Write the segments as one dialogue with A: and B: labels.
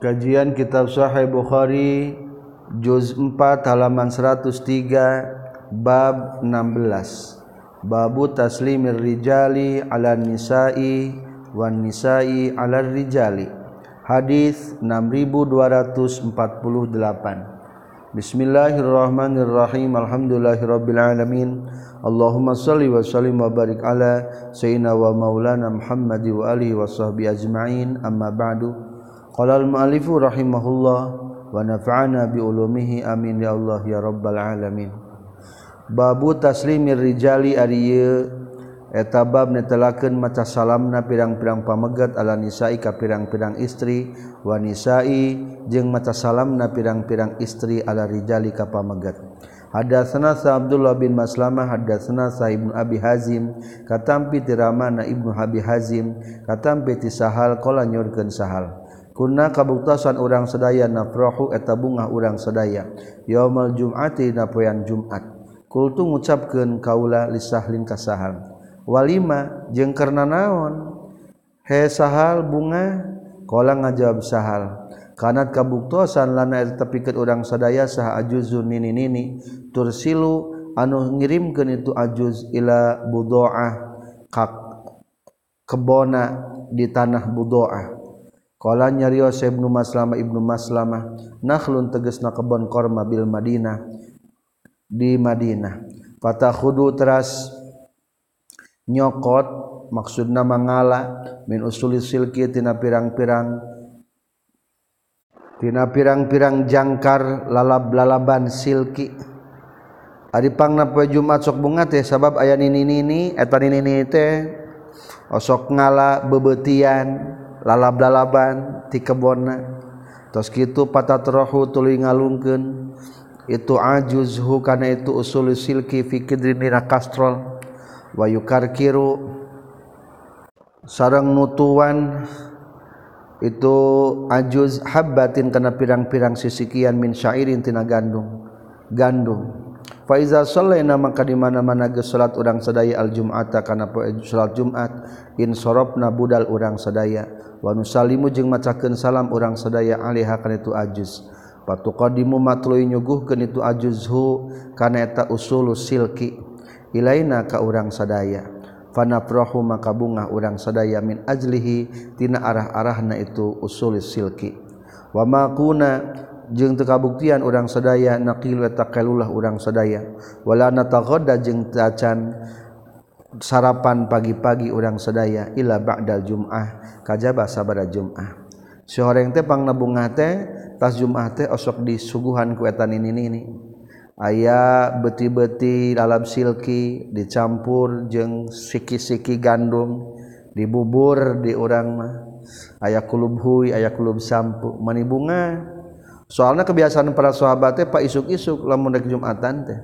A: Kajian Kitab Sahih Bukhari juz 4 halaman 103 bab 16. Babu taslimir rijali ala nisa'i wan nisa'i ala rijali. Hadis 6248. Bismillahirrahmanirrahim. Alhamdulillahirabbil alamin. Allahumma shalli wa sallim wa barik ala sayyidina wa maulana Muhammad wa alihi wa sahbihi ajma'in. Amma ba'du. Qala al-mu'allifu rahimahullah wa nafa'ana bi ulumihi amin ya Allah ya rabbal alamin. Babu taslimir rijali ari eta bab netelakeun maca salamna pirang-pirang pamegat ala nisa'i ka pirang-pirang istri wa nisa'i jeung maca salamna pirang-pirang istri ala rijali ka pamegat. Hadatsana Sa Abdullah bin Maslamah hadatsana Sa Ibnu Abi Hazim katampi tiramana Ibnu Abi Hazim katampi ti Sahal qala nyurkeun Sahal Kuna kabuktasan orang sedaya nafrohu eta bunga orang sedaya. Yaumal Jum'ati napoyan Jumat. Kultu ngucapkeun kaula lisahlin kasahan. Walima jeung karena naon? He sahal bunga qala ngajawab sahal. Kanat kabuktosan lana eta pikeun urang sadaya sah ajuzun nini-nini tursilu anu ngirimkeun itu ajuz ila budoah kak kebona di tanah budoah Kala nyariyo Ibnu Maslamah Ibnu Maslamah nakhlun tegesna kebon korma bil Madinah di Madinah. Fatakhudu teras nyokot maksudna mangala min usuli silki tina pirang-pirang tina pirang-pirang jangkar lalab-lalaban silki. Ari pangna poe Jumat sok bunga teh sabab aya nini-nini eta nini teh osok ngala bebetian lalab-lalaban ti kebonna tos kitu patatrahu tuluy ngalungkeun itu ajuzhu kana itu usul silki fi kidrin dina kastrol. Wa yukarkiru sareng nutuan. Itu ajuz habbatin kana pirang-pirang sisikian min syairin tina gandum. Gandum. Fa iza sallaina maka di mana-mana geus salat urang sadaya al jum'ata kana salat jumat. In sorobna budal urang sadaya. wanusallimu jeung macakeun salam urang sadaya alaiha kana itu ajuz. Patuqadimu matluy nyuguhkeun itu ajuzhu kana eta usulu silki. Ilaina ka urang sadaya. Fanaprohu maka bunga urang sadaya min ajlihi tina arah-arahna itu usul silki. Wa ma kuna jeung teu kabuktian urang sadaya naqil wa taqalulah urang sadaya. Wala nataghodda jeung tacan sarapan pagi-pagi urang sedaya ila ba'dal jum'ah kajaba sabada jum'ah. Seorang teh pang nabungah teh tas jum'ah teh osok disuguhan kuetan ini ini aya beti-beti dalam silki dicampur jeng siki-siki gandum dibubur di urang mah. Aya kulub hui aya kulub sampu mani bunga. Soalnya kebiasaan para sahabat teh pak isuk-isuk lamun dek jum'atan teh.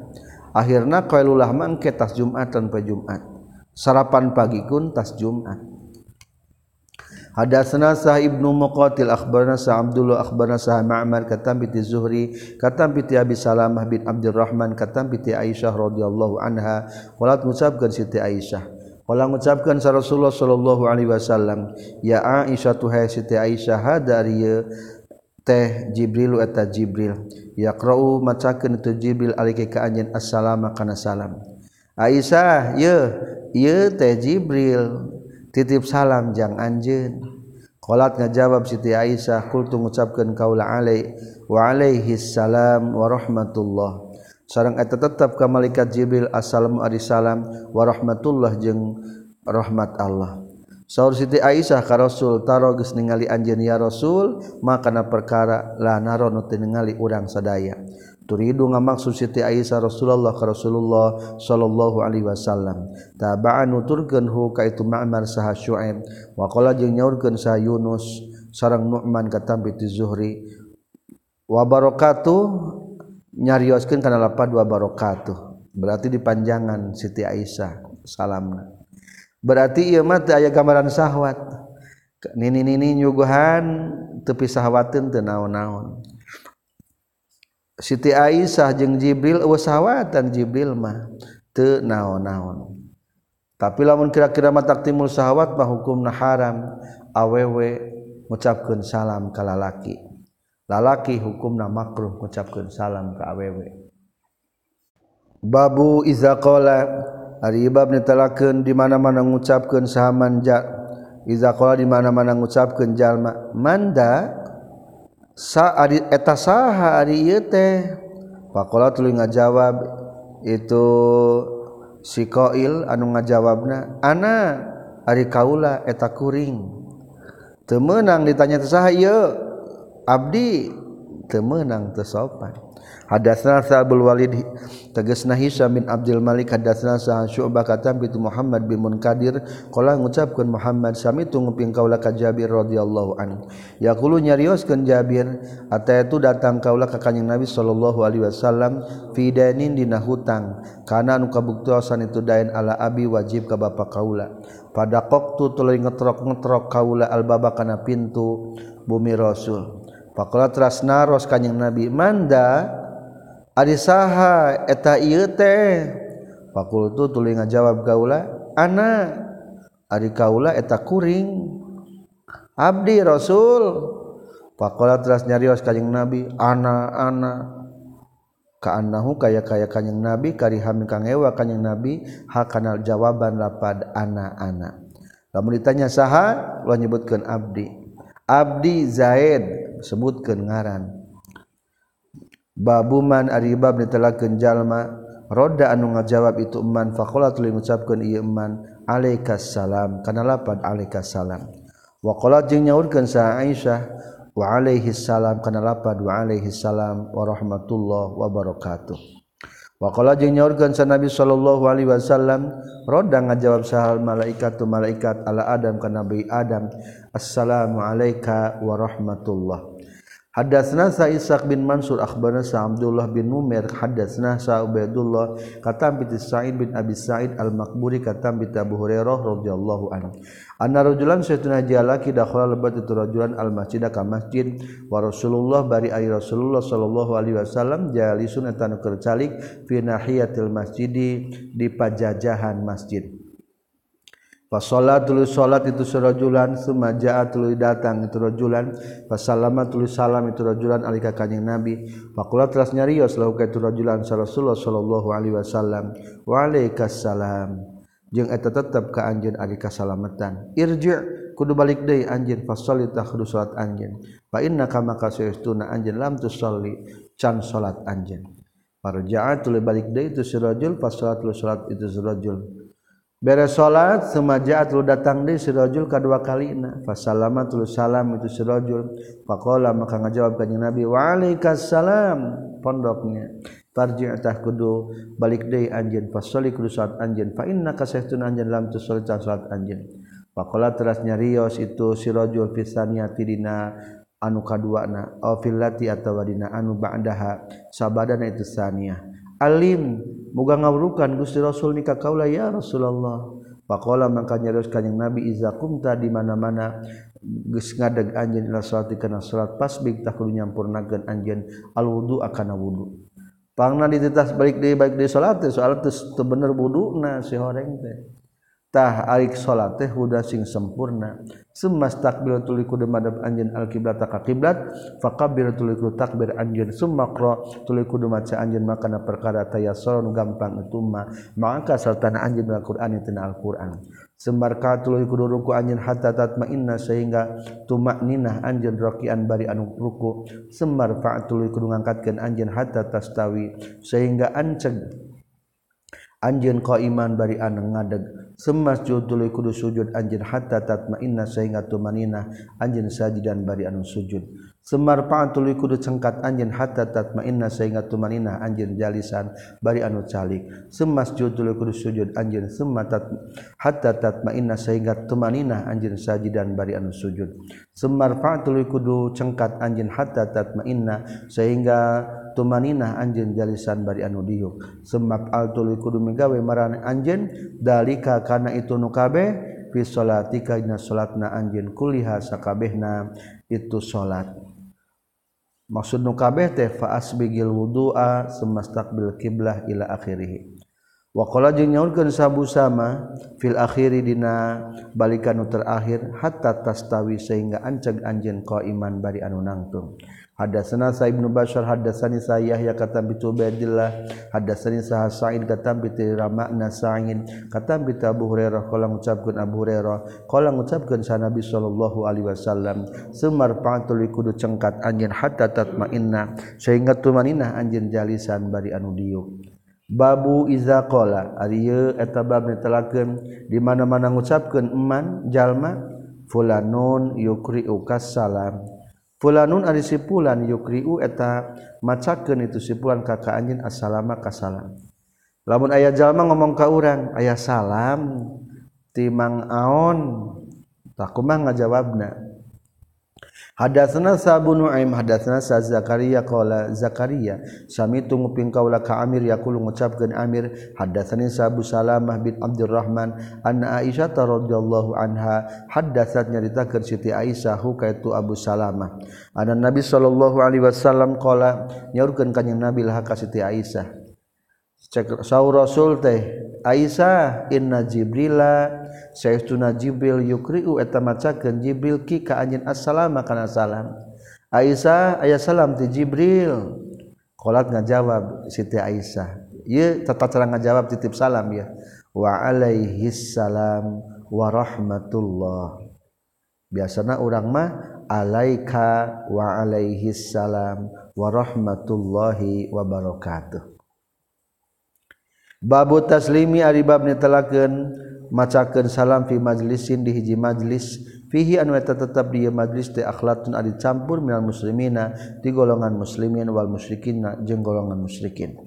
A: Akhirnya kailulah mangke tas jum'atan pe jum'at. sarapan pagi kun tas Jumat. Hadatsana Sa'ib ibnu Muqatil akhbarana Sa Abdullah akhbarana Sa Ma'mar katam bi Zuhri katam bi Abi Salamah bin Abdurrahman katam bi Aisyah radhiyallahu anha. Qalat ngucapkeun Siti Aisyah. Qala ngucapkeun sa Rasulullah sallallahu alaihi wasallam ya Aisyah tuhay Siti Aisyah hada teh Jibril eta Jibril yaqra'u macakeun tu Jibril alika ka anjeun assalamu kana salam. Aisyah ye ieu teh Jibril titip salam jang anjeun. Qalat ngajawab Siti Aisyah kultu ngucapkeun kaula alai wa alaihi salam wa rahmatullah. Sareng eta tetep ka malaikat Jibril assalamu alaikum wa rahmatullah jeung rahmat Allah. Saur Siti Aisyah ka Rasul taro geus ningali anjeun ya Rasul makana perkara la narono teu ningali urang sadaya. Turidu ngamaksud Siti Aisyah Rasulullah ka Rasulullah sallallahu alaihi wasallam. Taba'an nuturkeun hu ka itu Ma'mar saha Syuaib wa qala jeung nyaurkeun saha Yunus sareng Nu'man katampi ti Zuhri. Wa barakatuh nyarioskeun kana lapad wa barakatuh. Berarti dipanjangan Siti Aisyah salamna. Berarti ieu mah teu aya gambaran sahwat. Nini-nini nyuguhan tepi sahwateun teu naon-naon. Siti Aisyah jeung Jibril wasawatan Jibril mah teu naon-naon. Tapi lamun kira-kira mata timul sahawat mah hukumna haram awewe ngucapkeun salam ka lalaki. Lalaki hukumna makruh ngucapkeun salam ka awewe. Babu iza qala ari bab di mana-mana ngucapkeun sahaman ja iza qala di mana-mana ngucapkeun jalma manda eta saha ari ieu teh. Faqala tuluy ngajawab itu si qail anu ngajawabna ana ari kaula eta kuring. Teu meunang ditanya teh saha ieu? Abdi teu meunang teu sopan. Hadatsna Sa'bul Walid tegasna Hisam bin Abdul Malik hadatsna Syu'bah katam bi Muhammad bin Munkadir qala ngucapkeun Muhammad sami tu nguping kaula ka Jabir radhiyallahu anhu. Yaqulu nyarioskeun Jabir ataitu datang kaula ka Kanjeng Nabi sallallahu alaihi wasallam fi dainin dina hutang. Kana anu kabuktosan itu dain ala abi wajib ka bapa kaula. Pada qaqtu tuluy ngetrok-ngetrok kaula al-baba kana pintu bumi Rasul. Pakola terasna ros kanyang Nabi manda ari saha eta ieu teh? Fakultu tuluy ngajawab kaula ana ari kaula eta kuring. Abdi rasul. Pakola teras nyarios kanyang Nabi ana ana. Kaanahu kaya kaya kanyang Nabi kari hami kang ewa kanyang Nabi hakana jawaban lapad ana ana lamun ditanya saha ulah nyebutkeun abdi. Abdi zaid. sebutkan ngaran. Babuman aribab ditelakeun jalma roda anu ngajawab itu eman faqala tuluy ngucapkeun ieu eman alaikassalam kana lapad alaikassalam wa qala jeung nyaurkeun sa Aisyah wa alaihi salam kana lapad wa alaihi salam wa rahmatullah wa barakatuh. Wa qala jeung nyaurkeun sa Nabi sallallahu alaihi wasallam roda ngajawab sahal malaikatu malaikat ala Adam kana Nabi Adam assalamu alayka wa rahmatullah. Hadatsna sa Ishaq bin Mansur akhbarana sa Abdullah bin Numair hadatsna sa Ubaidullah katam bi Sa'id bin Abi Sa'id al-Makburi katam bi Abu Hurairah radhiyallahu anhu. Anna rajulan saytuna jalaki dakhala lebat itu rajulan al-masjid ka masjid. Wa Rasulullah bari ay Rasulullah sallallahu alaihi wasallam jalisun eta nu fi nahiyatil masjidi di pajajahan masjid. Fasolat tulis salat itu surajulan semajaat tulis datang itu rajulan fasalama tulis salam itu rajulan alika kanjing nabi. Fakulat teras nyarios lahu ka itu rajulan Rasulullah sallallahu alaihi wasallam. Wa alaikassalam. Jeung eta tetep ka anjeun ari kasalametan irji kudu balik deui anjeun fasolli tah kudu salat anjeun. Fa inna kama kasaytuna anjeun lam tusalli can salat anjeun. Parjaat tuluy balik deui itu surajul fasolat tuluy salat itu surajul beres salat semajaat lu datang di sirajul kedua kalina. Fasalama tulu salam itu sirajul faqala maka ngajawab kanjeng nabi waalaikumsalam pondoknya. Tarji atah kudu balik deui anjeun fasoli kudu salat anjeun fa inna kasahtun anjeun lam tu salat anjeun. Faqala teras nyarios itu sirajul fisaniyati dina anu kaduana au fillati atawa dina anu ba'daha. Sabadana itu saniyah alim Muga ngawurukan Gusti Rasul nikah kaula ya Rasulullah. Pakola maka nyarios kanjing Nabi iza kumta di mana-mana geus ngadeg anjeun ila salat kana salat pasbih takulu nyampurnakeun anjeun al wudu akana wudu. Pangna ditetas balik deui baik deui salat teh salat teu bener wuduna si horeng teh. Tah arik salat teh huda sing sempurna. Summa takbir tuluy kudu madhab anjeun alqiblat ka kiblat faqabbir tuluy kudu takbir anjeun summa qra tuluy kudu maca anjeun makana perkara tayassaron gampang itu mah. Maka sartana anjeun Al-Qur'an itu Al-Qur'an. Sembar ka tuluy kudu ruku anjeun hatta tatmainna sehingga tumakninah anjeun rakian bari anu ruku. Sembar fa tuluy kudu ngangkatkeun anjeun hatta tastawi sehingga anceg anjeun qaiman bari anu ngadeg semas judul kudu sujud anjin hatta tatmainna sehingga tumanina anjin sajidan bari anu sujud. Semar paan tuluy kudu cengkat anjin hatta tatmainna sehingga tumanina anjin jalisan bari anu calik. Semas judul kudu sujud anjin sematat hatta tatmainna sehingga tumanina anjin sajidan bari anu sujud. Semar paan tuluy kudu cengkat anjin hatta tatmainna sehingga tumanina anjeun jalisan bari anu diuk. Al tuluy kudu megawe marane anjeun dalika karena itu nukabeh fi salatika dina salatna anjeun kuliha sakabehna itu salat maksud nukabeh teh fa asbigil wudu'a semastaqbil qiblah ila akhirih. Wa qala jeung nyaurkeun sabu sama fil akhiri dina balikan terakhir hatta tastawi sehingga anceg anjeun qaiman bari anu nangtung. Hadatsana Sa Ibnu Bashar hadatsani Sa'yah ya katam bi Ubaidillah. Hadatsani Sa'ad Sa'id katam bi Ramana Sa'in katam bi Abu Hurairah qala ngucapkeun Abu Hurairah qala ngucapkeun sa Nabi sallallahu alaihi wasallam semar pantul kudu cengkat anjeun hatta tatmainna. Sehingga tumaninah anjeun jalisan bari anu diuk. Babu iza qala ari eta bab netelakeun di mana-mana ngucapkeun eman jalma fulanun yukri ukas salam. Fulanun ari sipulan yukriu eta macakeun itu sipulan kakak anjeun assalama kasalam lamun aya jalma ngomong ka urang aya salam timang aon? Tak kumaha ngajawabna. Hadatsana Sabu Nuaim hadatsana Sa Zakaria qala Zakaria sami tunguping kaula ka Amir yaqulu ngucapkeun Amir hadatsani Sabu Salamah bin Abdurrahman anna Aisyah radhiyallahu anha hadatsat nyaritakeun Siti Aisyah hukaitu Abu Salamah. Anna Nabi sallallahu alaihi wasallam qala nyaurkeun ka Nabi lah ka Siti Aisyah. Cek saur Rasul teh Aisyah inna Jibrila Syekhuna Jibril yukriu eta macakeun Jibril ki ka anjeun assalamu kana salam. Aisyah aya salam ti Jibril. Qolat ngajawab Siti Aisyah. Ieu tata cara ngajawab titip salam ya. Wa alaihi salam wa rahmatullah. Biasana urang mah alaika wa alaihi salam wa rahmatullahi wa barakatuh. Babu taslimi ari bab nitelakeun macaken salam fi majlisin di hiji majlis. Fihi anu eta tetep di majlis teh akhlaqun adi campur minal muslimina di golongan muslimin wal musyrikin jeung golongan musyrikin.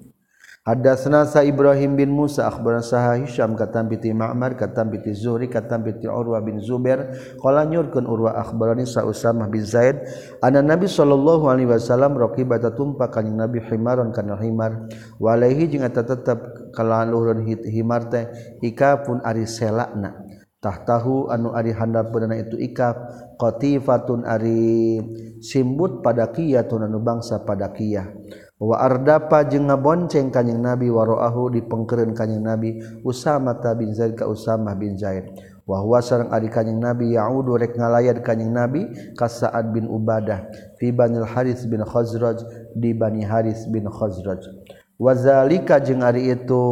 A: Hadasna sa Ibrahim bin Musa akhbarana saha Hisham katam piti Ma'mar katam piti Zuhri katam piti Urwa bin Zubair. Qala nyurkeun Urwa akhbarani sa Usamah bin Zaid anna Nabi sallallahu alaihi wasallam raqibata tumpa kanjing Nabi himaron kana himar. Walaihi jeung eta tetep kalaluhun himar teh ikapun ari selakna. Tahtahu anu ari handap itu ikap qatifatun ari simbut pada kiyatun anu bangsa pada kiyah. wa ardapa jeung ngabonceng kanjing nabi waroahu dipengkeureun kanjing nabi Usama bin Zaid ka Usama bin Zaid. Wa huwa sareng adik kanjing nabi yaudu rek ngalayad kanjing nabi ka Sa'ad bin Ubadah fi Banil Haris bin Khazraj di Bani Haris bin Khazraj. Wa zalika jeung ari itu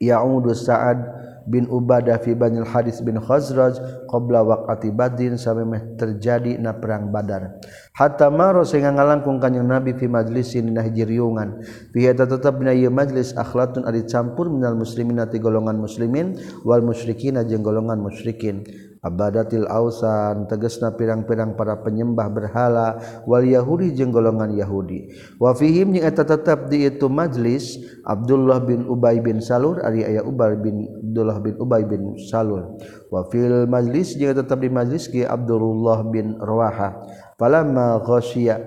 A: yaudu Sa'ad bin Ubadah fi Banil Hadis bin Khazraj qabla waqati Badrin samemeh terjadi na perang Badar. Hatta maro sehingga ngalangkung kanjeng Nabi fi majlisin dina hiji riungan. Fi eta tetep dina ieu majlis akhlatun ari campur minal muslimin ati golongan muslimin wal musyrikin jeung golongan musyrikin. abadatil ausan tegesna pirang-pirang para penyembah berhala wal Yahudi jeung golongan Yahudi. Wa fihim jeung eta tetep di itu majlis Abdullah bin Ubay bin Salul ari aya Ubay bin Abdullah bin Ubay bin Salul. Wa fil majlis jeung tetep di majlis ki Abdullah bin Rawaha. Falamma ghasiya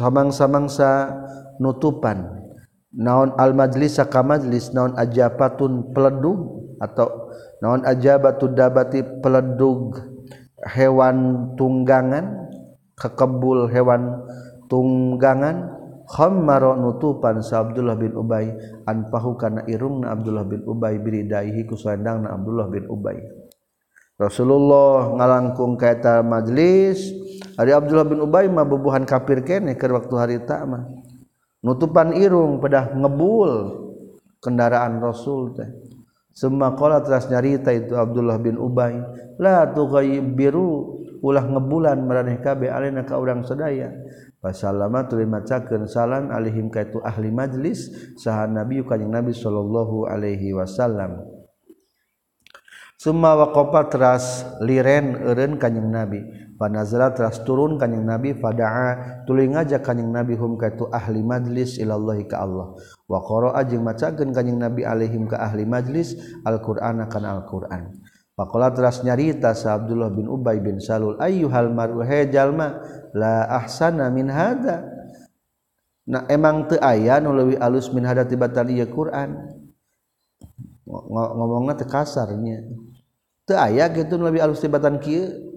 A: samang-samangsa nutupan. Naon al majlis saka majlis naon ajapatun peledung atau naon ajabatu dabati peledug hewan tunggangan? Kekebul hewan tunggangan? Khammaro nutupan sa Abdullah bin Ubay. Anpahu kana irungna Abdullah bin Ubay biridaihi ku sandangna Abdullah bin Ubay. Rasulullah ngalangkung kaita majlis. Ari Abdullah bin Ubay mah bebuhan kafir kene ke waktu harita mah. Nutupan irung pedah ngebul kendaraan Rasul teh. Summa qala teras nyarita itu Abdullah bin Ubay, la biru ulah ngebulan maraneh kabe alena ka urang sadaya. Pasalama tuluy macakeun salam alaihim ka itu ahli majlis saha Nabi kanjing Nabi sallallahu alaihi wasallam. Summa waqafa teras liren eureun kanjing Nabi. panazala teras turun kanyang nabi fadaa tuluy ngajak kanjing nabi hum ka itu ahli majlis ilallahi ka Allah. Wa qara'a jeung macakeun kanjing nabi alaihim ka ahli majlis alqur'ana kana alqur'an. Pakola teras nyarita sa Abdullah bin Ubay bin Salul ayyuhal mar'u jalma la ahsana min hada Nah emang teu aya nu leuwih alus min hada tibatan ieu Qur'an? Ngomongna teu kasarnya. Teu aya gitu nu leuwih alus tibatan kieu?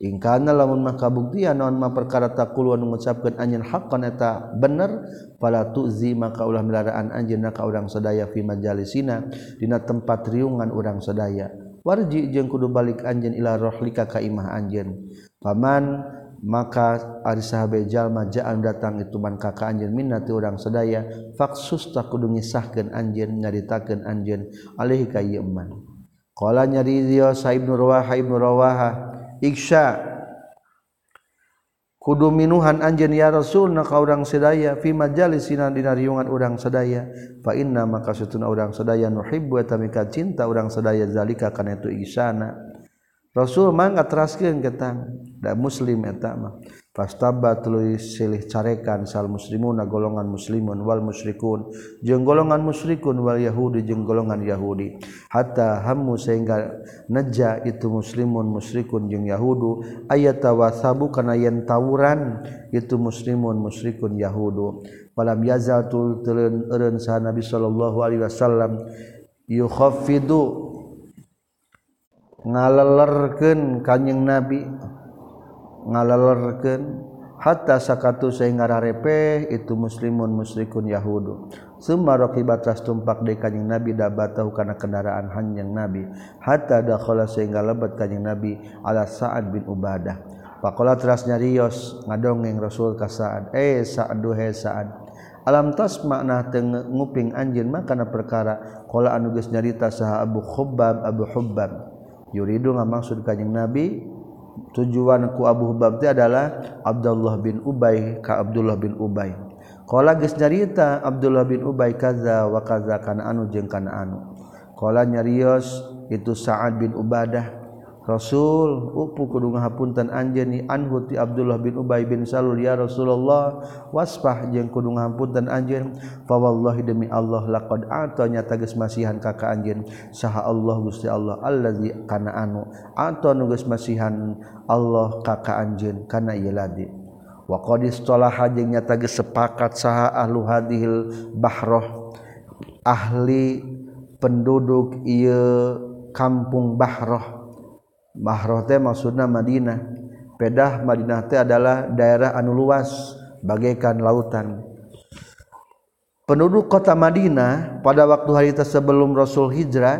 A: ingkana lamun mah kabuktian naon mah perkara taquluan mengucapkeun anjeun haqqan eta bener fala tuzi maka ulah melaraan anjeunna ka urang sadaya fi majalisina dina tempat riungan urang sadaya. Warji jeung kudu balik anjeun ila rohlika ka imah anjeun. Paman maka ari sahabe jalma jaan datang itu man ka anjeun minnati urang sadaya faksus tak kudu ngisahkeun anjeun nyaritakeun anjeun alih ka ieu man. Qala nyari dia sa ibnu rawaha ibnu rawaha Iksya kudu minuhan anjen ya Rasul na ka urang sedaya fi majalis sinan dina riungan urang sedaya. Fa inna maka satuna urang sedaya nuhibbu eta mika cinta urang sedaya zalika kana itu ihsana Rasul mangga teraskeun ketang da muslim eta mah. Fastaba tuluy silih carekan sal muslimuna golongan muslimun wal musyrikun. Jeung golongan musyrikun wal yahudi jeung golongan yahudi. Hatta hammu sehingga neja itu muslimun musyrikun jeung yahudu. Ayata wasabu kana yen tawuran itu muslimun musyrikun yahudu. Falam yazal tul teuleun eureun sa nabi sallallahu alaihi wasallam. Yukhaffidu ngalelerkeun kanjing nabi ngalelerken hatta sakatu sehingga rarepe itu muslimun musyrikun yahudu. Summa raqibat tumpak de kanjing nabi dabatahu kana kendaraan hanjing nabi. Hatta dakhala sehingga lebat kanjing nabi ala sa'ad bin ubadah. Faqala teras nyarios ngadongeng rasul ka sa'ad eh sa'ad duhe sa'ad alam tas makna teng nguping anjeun makana perkara? Qala anu geus nyarita saha abu khubbab abu hubbab. Yuridu ngamaksud kanjing nabi tujuanku Abu Hubab adalah Abdullah bin Ubay ka Abdullah bin Ubay. Kala geus nyarita Abdullah bin Ubay kaza wa kaza kana anu jeung kana anu. Kala nyarios itu Sa'ad bin Ubadah. Rasul upu kudu ngahapunten anjeun anhu ti Abdullah bin Ubay bin Salul ya Rasulullah waspah jeung kudu ngahapunten anjeun. Fa wallahi demi Allah laqad ata nyata geus masihan ka ka anjeun. Saha Allah Gusti Allah allazi kana anu. Ata nu geus masihan Allah ka ka anjeun kana ieu ladi. Wa qad istalaha jeung nyata geus sepakat saha ahlu hadhil bahroh. Ahli penduduk ieu kampung bahroh. mahroh teh maksudna Madinah. Pedah Madinah teh adalah daerah anu luas bagaikan lautan. Penduduk kota Madinah pada waktu hari sebelum Rasul hijrah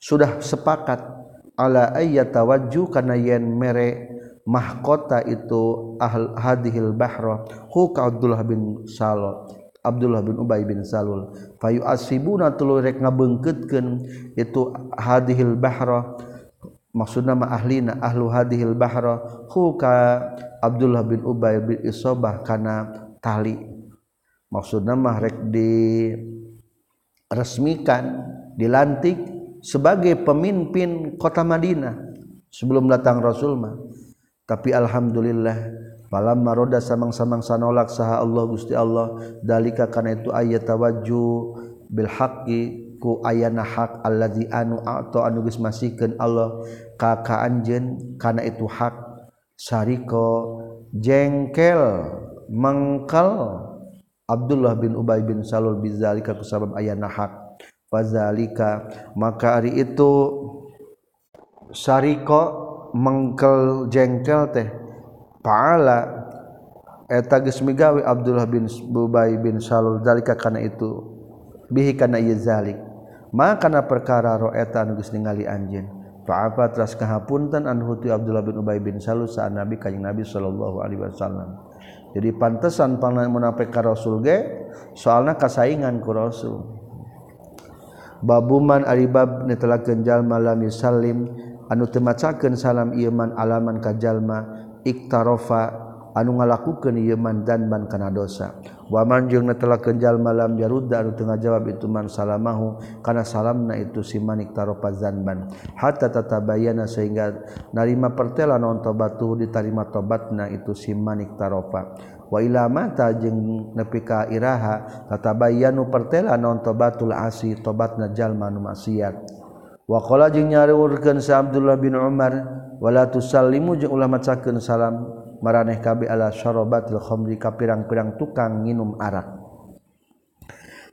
A: sudah sepakat ala ayyatawajju kana yen mere mahkota itu ahl hadhil bahra. Hu ka Abdullah bin Salul Abdullah bin Ubay bin Salul. Fayu asibuna tuluy rek ngabeungkeutkeun itu hadhil bahra. Maksud nama ahlina ahlu hadhil bahra huka Abdullah bin Ubay bin Isobah kana tali. Maksud nama rek di resmikan dilantik sebagai pemimpin kota Madinah sebelum datang Rasul mah. Tapi alhamdulillah falam maroda samang-samang sanolak saha Allah Gusti Allah. Dalika kana itu ayat tawajju bil haqqi ku ayana hak alladzi anu ato anu geus masihkeun Allah ka ka anjeun kana itu hak sariko jengkel mengkal Abdullah bin Ubay bin Salul bizalika kusabab ayana hak. Fazalika maka ari itu sariko mengkel jengkel teh paala eta geus migawe Abdullah bin Ubay bin Salul zalika kana itu. Bihi kana ieu zalik. makana perkara roeta geus ningali anjin fa'afa teras kahapunten anhu ti Abdullah bin Ubay bin Salul sa'an Nabi kanjing Nabi sallallahu alaihi wasallam. Jadi pantesan pangna munafik ka Rasul ge soalna kasaingan ku Rasul. Babuman aribab netelakeun jalma lam yusallim anu teu macakeun salam ieu man alaman ka jalma iktarofa anu ngalakukeun ieu man dan ban kana dosa. wamanjung telah kenjal malam jaruda anu tengah jawab itu man salamahu kana salamna itu si manik taropa zanban. Hatta tatabayana sehingga narima pertela non tobatu ditarima tobatna itu si manik taropa. Wa ila mata jeung nepi ka iraha tatabayanu pertela non tobatul asi tobatna jalma nu maksiat. Wa qala jeung nyareurkeun sa Abdullah bin Umar wala tusallimu jeung ulah macakeun salam maraneh kabe ala syarabatil khamri ka pirang-pirang tukang nginum arak.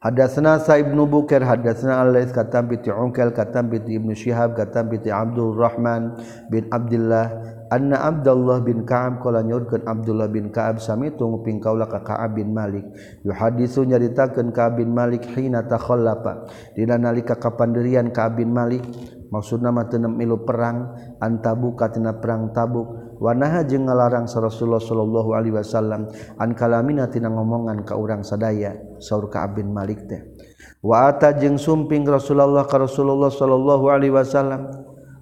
A: Hadatsana Sa'ib bin Bukair hadatsana Al-Lais katam bi Unkal katam bi Ibnu Syihab katam bi Abdul Rahman bin Abdullah anna Abdullah bin Ka'ab qala nyurkeun Abdullah bin Ka'ab sami tunggu pingkaula ka Ka'ab bin Malik. Yuhadisu nyaritakeun Ka'ab bin Malik hina takhallafa. Dina nalika kapandirian Ka'ab bin Malik maksudna mah teu milu perang antabu katina perang Tabuk. Wanaha jeung ngalarang sa Rasulullah sallallahu alaihi wasallam an kalamina tina ngomongan ka urang sadaya saur Ka'ab bin Malik teh. Wa ata jeung sumping Rasulullah ka Rasulullah sallallahu alaihi wasallam.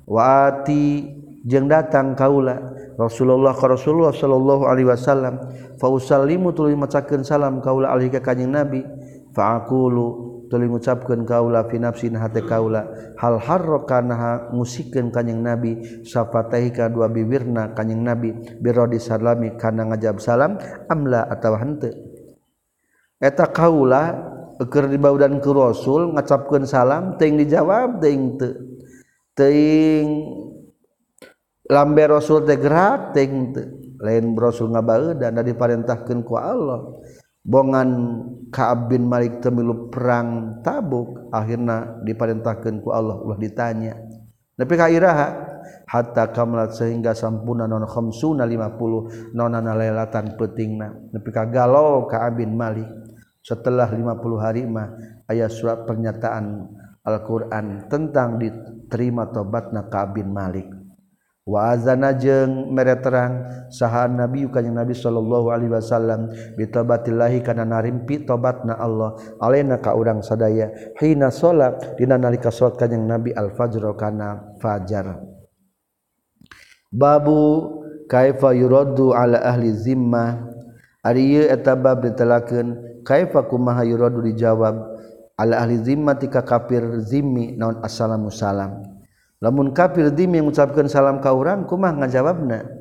A: Wa ati jeung datang kaula Rasulullah ka Rasulullah sallallahu alaihi wasallam fa usallimu tuluy macakeun salam kaula alih ka kanjing Nabi fa aqulu tuli ngucapkeun kaula fi nafsin hate kaula. Hal harrokanaha ngusikeun kanjing nabi safataihi ka dua bibirna kanjing nabi birodi salami kana ngajab salam amla atawa henteu. Eta kaula keur dibaudan ku rasul ngacapkeun salam teuing dijawab teuing teu. Teuing lambe rasul teh gerak teuing teu. Lain rasul ngabaudan da diparentahkeun ku Allah. bongan Kaab bin Malik temilu perang tabuk akhirnya diperintahkan ku Allah. Ulah ditanya tapi kairaha hatta kamlat sehingga sampuna non khamsuna 50 nonana lelatan petingna nepi ka galau Ka'ab bin Malik setelah 50 hari mah ayat surat pernyataan Al-Qur'an tentang diterima tobatna Ka'ab bin Malik. waazana jeng mere terang saha nabi kanyang nabi Shallallahu Alaihi Wasallam bitobatillahi kana narimpi tobat na Allah alena ka urang sadaya hina salat dina nalika salat kanyang nabi al fajr kana fajar. Babu kaifa yuraddu ala ahli zimmah? Ari ieu eta bab ditelakeun kaifa kumaha yuraddu dijawab? Ala ahli zimmah tika kafir zimmi naon assalamu salam? lamun kafir dim yang mengucapkan salam ka urang kumah ngajawabna.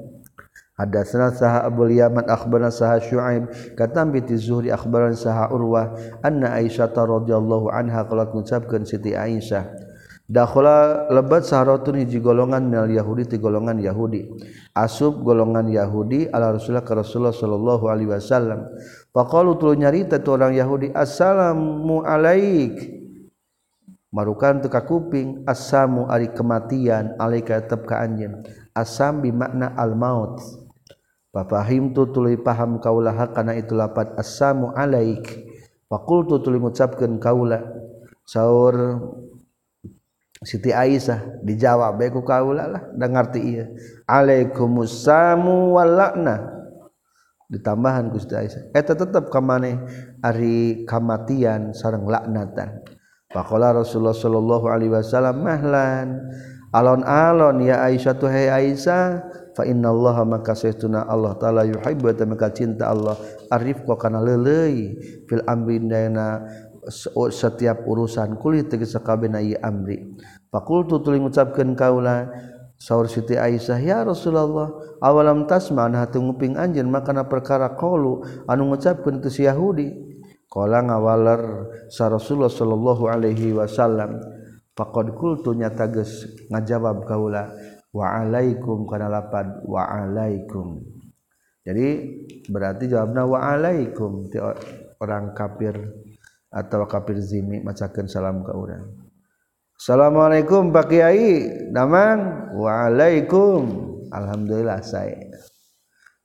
A: Hadatsana saha Abu Yaman akhbarana saha Syuaib. Katam bi Zuhri akhbarana saha Urwah. Anna Aisyah radhiyallahu anha qalat ngucapkeun Siti Aisyah dakhala lebat saharatun hiji golongan minal Yahudi ti golongan Yahudi. Asub golongan Yahudi ala Rasulullah ka Rasulullah sallallahu alaihi wasallam. Faqalu tulu nyarita tu orang Yahudi assalamu alaik. Marukan teka kuping asamu ari kematian alaika tetap ka anjeun. Asam bi makna al maut Fafahim tu tuluy paham kaulah kana itu lapat asamu alaik. Fakultu tuluy ngucapkeun kaula. Saur Siti Aisyah dijawab bae ku kaula lah da ngarti ieu. Alaikumussamu walakna ditambahan ku Siti Aisyah eta tetep ka maneh ari kamatian sareng laknatan Pakola Rasulullah Shallallahu Alaihi Wasallam mahlan alon-alon ya Aisyah tuh hai Aisyah fa inna Allah maka saytuna Allah taala yuhibbu ta maka cinta Allah. Arif kok kana leuleuy fil amri dana setiap urusan kulit tegese sakabehna ieu amri. Faqultu tuluy ngucapkeun kaula saur Siti Aisyah ya Rasulullah awalam tasma nah tunguping anjeun makana perkara qalu anu ngucapkeun teu Yahudi. Kala ngawaler sa Rasulullah sallallahu alaihi wasallam faqad qultu nyata geus ngajawab kaula wa alaikum kana lapad wa alaikum. Jadi berarti jawabna wa alaikum ti orang kafir atau kafir zimi macakeun salam ka urang. Assalamualaikum Pak Kiai, damang. Waalaikum. Alhamdulillah saya.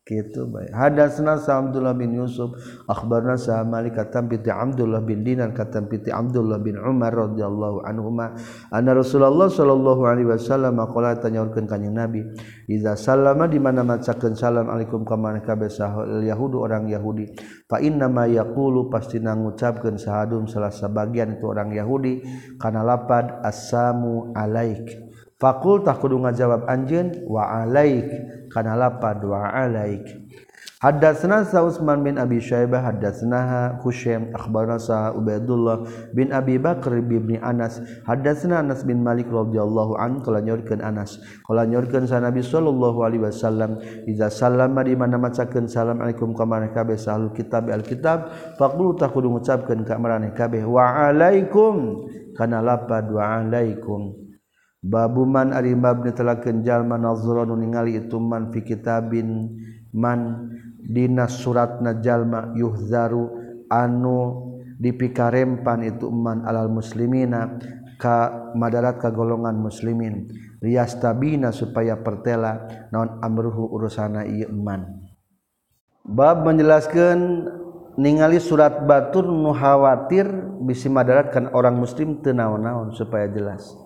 A: gitu baik. Hadasna Abdullah bin Yusuf akhbarna sa Malik katam bi Abdullah bin Dinar katam bi Abdullah bin Umar radhiyallahu anhuma anna Rasulullah sallallahu alaihi wasallam qala tanyaurkeun ka Nabi iza sallama di mana macakeun salam alaikum ka man kabeh yahudu orang Yahudi? Fa inna ma yaqulu pasti ngucapkeun sahadum salah sebagian itu orang Yahudi kana lapad assamu alaik fakultah kudu ngajawab anjeun wa alaik. Kana lapad wa alaik. Haddatsna Sa'usman bin Abi Syaibah haddatsna Husaim akhbarana Sa Ubaidullah bin Abi Bakr bin Anas haddatsna Anas bin Malik radhiyallahu an qala nyorkeun Anas. Qala nyorkeun sa Nabi sallallahu alaihi wasallam iza sallama di mana macakeun salam alaikum ka maneh kabeh sahlul kitab alkitab. Faqulu taqulu ngucapkeun ka maneh kabeh wa alaikum. Kana lapad wa alaikum. Babuman Aribab jalma Nazron ningali itu man fi kitabin man Dinas surat najallma yuhzaru anu dipikarempan itu man alal muslimina ka madarat ka golongan muslimin. Riastabina supaya pertela naon amruhu urusana ieu man. Bab menjelaskan ningali surat batur nu khawatir bisi madaratkan orang muslim teu naon-naon supaya jelas.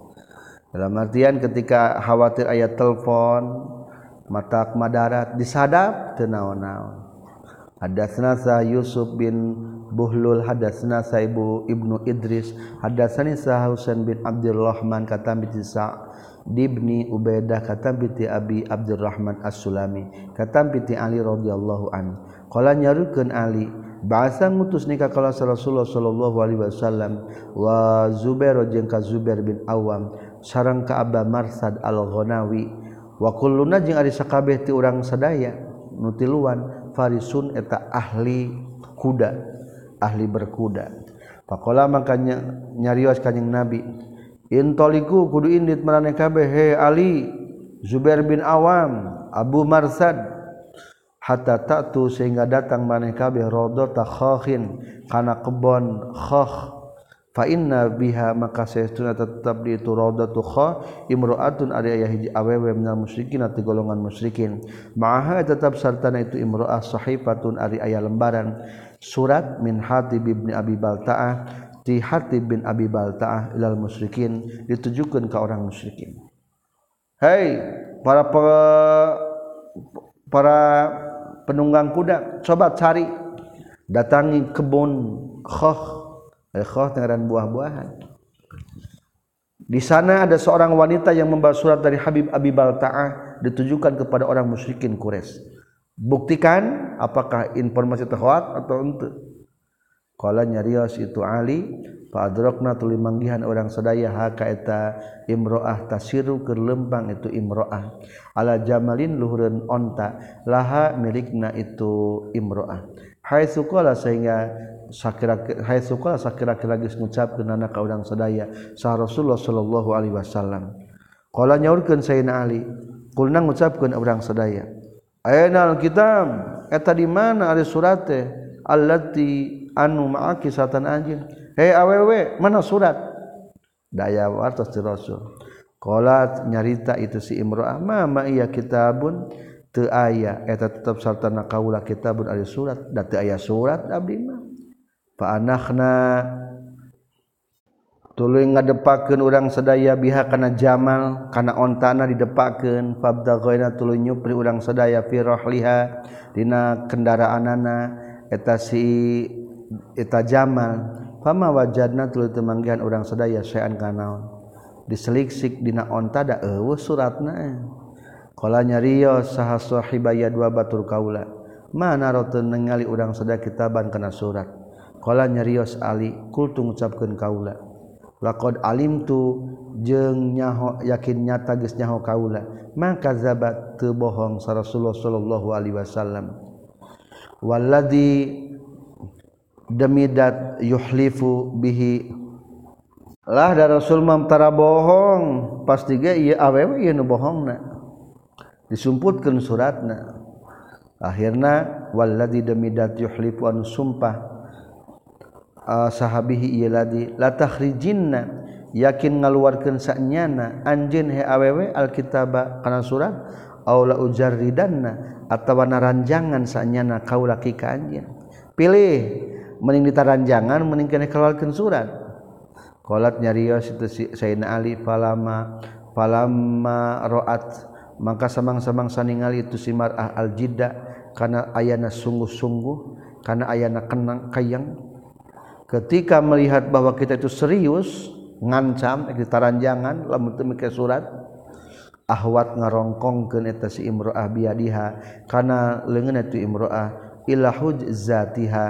A: dalam artian ketika khawatir ayat telepon mata madarat disadap tenaon-naon hadatsna sah Yusuf bin Buhlul hadatsna Saibu Ibnu Idris hadatsani sah Husain bin Abdurrahman kata binti Sa dibni Ubaidah kata binti Abi Abdurrahman As-Sulami kata binti Ali radhiyallahu an qala nyarukeun Ali bahasa mutus nikah kalau Rasulullah sallallahu alaihi wasallam wa Zubair jeung ka Zubair bin Awam. sarang ka Abba Marsad Al-Ghanawi. Wa kulluna jeung ari sakabeh ti urang sadaya nutiluan farisun eta ahli kuda ahli berkuda. Pakola makanya nyarios kanjing Nabi intoliku kudu indit marane kabeh he Ali Zubair bin Awam Abu Marsad hatta ta'tu sehingga datang maneh kabeh rodo khakhin kana kebon khakh fa inna biha maka saytuna tetap di itu raudatu kha imra'atun ari aya hiji awewe minal musyrikin ati golongan musyrikin. Ma'aha tetap sartana itu imra'ah sahifatun ari aya lembaran. Surat min Hatib bin Abi Balta'ah ti Hatib bin Abi Balta'ah ilal musyrikin ditujukeun ka orang musyrikin. Hei para pe, para penunggang kuda coba cari. Datangi kebun khah dan buah-buahan di sana ada seorang wanita yang membawa surat dari Habib Abi Balta'ah ditujukan kepada orang musyrikin Quraisy. Buktikan apakah informasi terhoak atau untuk. Kala nyarios itu Ali, fa adrakna tuli manggihan orang sadaya haka eta imroah tasiru ke lembang itu imroah. Ala jamalin luhureun onta laha milikna itu imroah. Hai sukola sehingga hai sukola sakira-kira geus ngucapkeunana ka urang sadaya sah Rasulullah sallallahu alaihi wasallam. Qala nyaurkeun Sayyidina Ali, kulna ngucapkeun urang sadaya. Ayana alkitab eta di mana ari surat teh allati anu ma'aki satan anjeun. Hei awewe, mana surat? Daya wartos ti Rasul. Qala nyarita itu si Imro'ah, "Ma ma iya kitabun?" aya eta tetap sarana kaula kitabun ada surat dati aya surat abdi mah fa anakna tuluy ngadepakeun urang sadaya biha kana jamal kana ontana didepakeun fabdaghaina tuluy nyupri urang sadaya fi rahliha dina kendaraanana eta si eta jamal. Fama wajadna tuluy temanggihan urang sadaya saean kanaon diseliksik dina onta da eueuh suratna. Kalanya nyariyo saha sahibaya dua batur kaula. Mana rotun nengali udang sedah kitaban kena surat. Kalanya Rio Ali kul tu mengucapkan kaula. Lakod alim tu jeng nyaho yakin nyata gus nyaho kaula. Maka zabat tebohong sa Rasulullah Sallallahu Alaihi Wasallam. Walladhi demidat yuhlifu bihi lah darasul Rasul mam bohong pasti ge iya awewe iya nu bohong. disumputkan suratna. Akhirnya walladzi demidat yuhlifu anu sumpah uh, sahabihi ieu latakhrijinna yakin ngaluarkeun sanyana anjeun he awewe alkitaba kana surat? Aula ujarridanna. Atawa naranjangan sanyana kaula ka anjeun. Pilih mening ditaranjangan mending kana keluarkeun surat. Qalat nyarios itu si Sayyidina Ali falama falama ro'at maka samang-samang saningali itu si mar'ah al-jidda kana ayana sungguh-sungguh kana ayana kenang kayang. Ketika melihat bahwa kita itu serius ngancam kita taranjangan lamun teu mike surat ahwat ngarongkongkeun eta si imroah biadiha kana leungeun itu imroah ila hujzatiha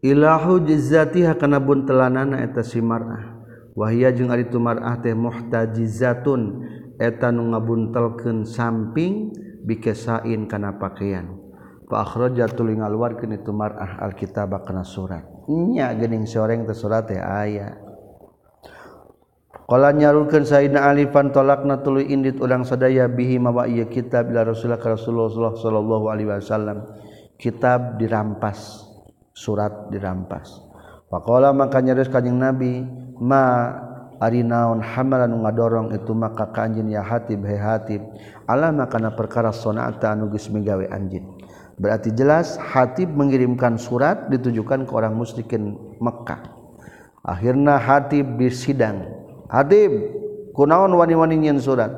A: ila hujzatiha kana buntelanana eta si mar'ah. Wahia jeung ari tu mar'ah teh muhtajizatun eta nu ngabuntelkeun samping bikesain kana pakaian. Fa akhraja luar ngaluarkeun itu mar'ah alkitab kana surat. Nya geuning soreng teh surat teh aya. Kala nyarulkeun Sayyidina Ali fan tolakna tuluy indit urang sadaya bihi mawa ieu kitab la Rasulullah Rasulullah sallallahu alaihi wasallam. Kitab dirampas surat dirampas. Faqala maka nyaris kanjing Nabi ma ari naon hamalan ngadorong itu maka ka anjeun ya hatib he hatib. Alama kana perkara sonata anu geus migawe anjeun. Berarti jelas hatib mengirimkan surat ditujukan ke orang musyrikin Mekkah akhirna hatib disidang hatib kunaon wani-wani nyen surat?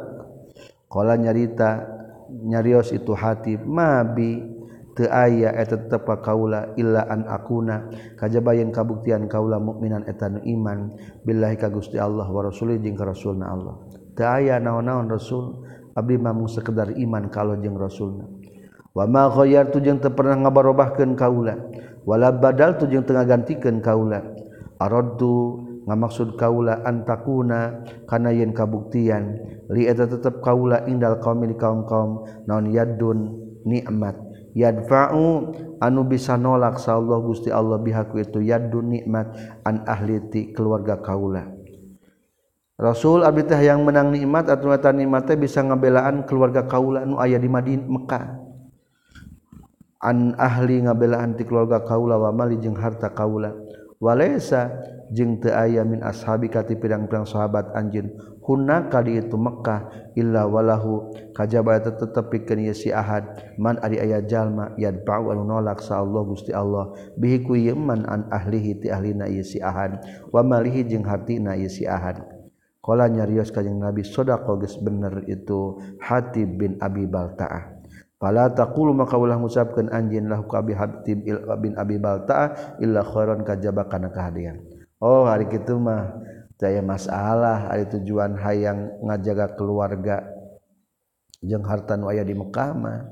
A: Qala nyarita nyarios itu hatib mabi aya et tepa kaula ilaan akuna. Kajbayan kabuktian kaula mukminan etan iman. Billah ka Gusti Allah warul ka rasulna Allah. Ta aya naon-naon rasul? Abdi mamung sekedar iman kalau jeng rasulna. Wamakhoyar tujeng te pernah ngabarobahkan kaula. Wala badal tujeng tengah gantikan kaula. Arodu ngamaksud kaula antakuna kana yen kabuktian. Li eta tetep kaula indal kaum kaum kaum naon yadun nikmat yadfa'u anu bisa nolak Allah Gusti Allah bihaku itu yadun nikmat an ahli ti keluarga kaula. Rasul abdi teh yang menang nikmat atau eta nikmat teh bisa ngabelaan keluarga kaula anu aya di Madinah Mekah. An ahli ngabelaan ti keluarga kaula wa mali jeung harta kaula. Walaysa jeung teu aya min ashabi kati pirang-pirang sahabat anjeun. kunna kali itu Mekkah illa walahu. Kajabata tetepikeun ieu si Ahad. Man ari aya jalma yadba'u anu nolak sa Allah Gusti Allah. Bihi ku man an ahlihi ti ahlina ieu si Ahad. Wa malihi jeung hartina ieu si Ahad. Qala nyarios kanjing Nabi sodaqo geus bener itu Hatib bin Abi Balta'ah. Fala taqulu maka ulah ngucapkeun anjeun lahu ka Hatib bin Abi Balta'ah illa khairan kajaba kana kahadian. Oh hari kitu mah daya masalah ada tujuan hayang ngajaga keluarga. Jeung harta nu aya di Mekah mah.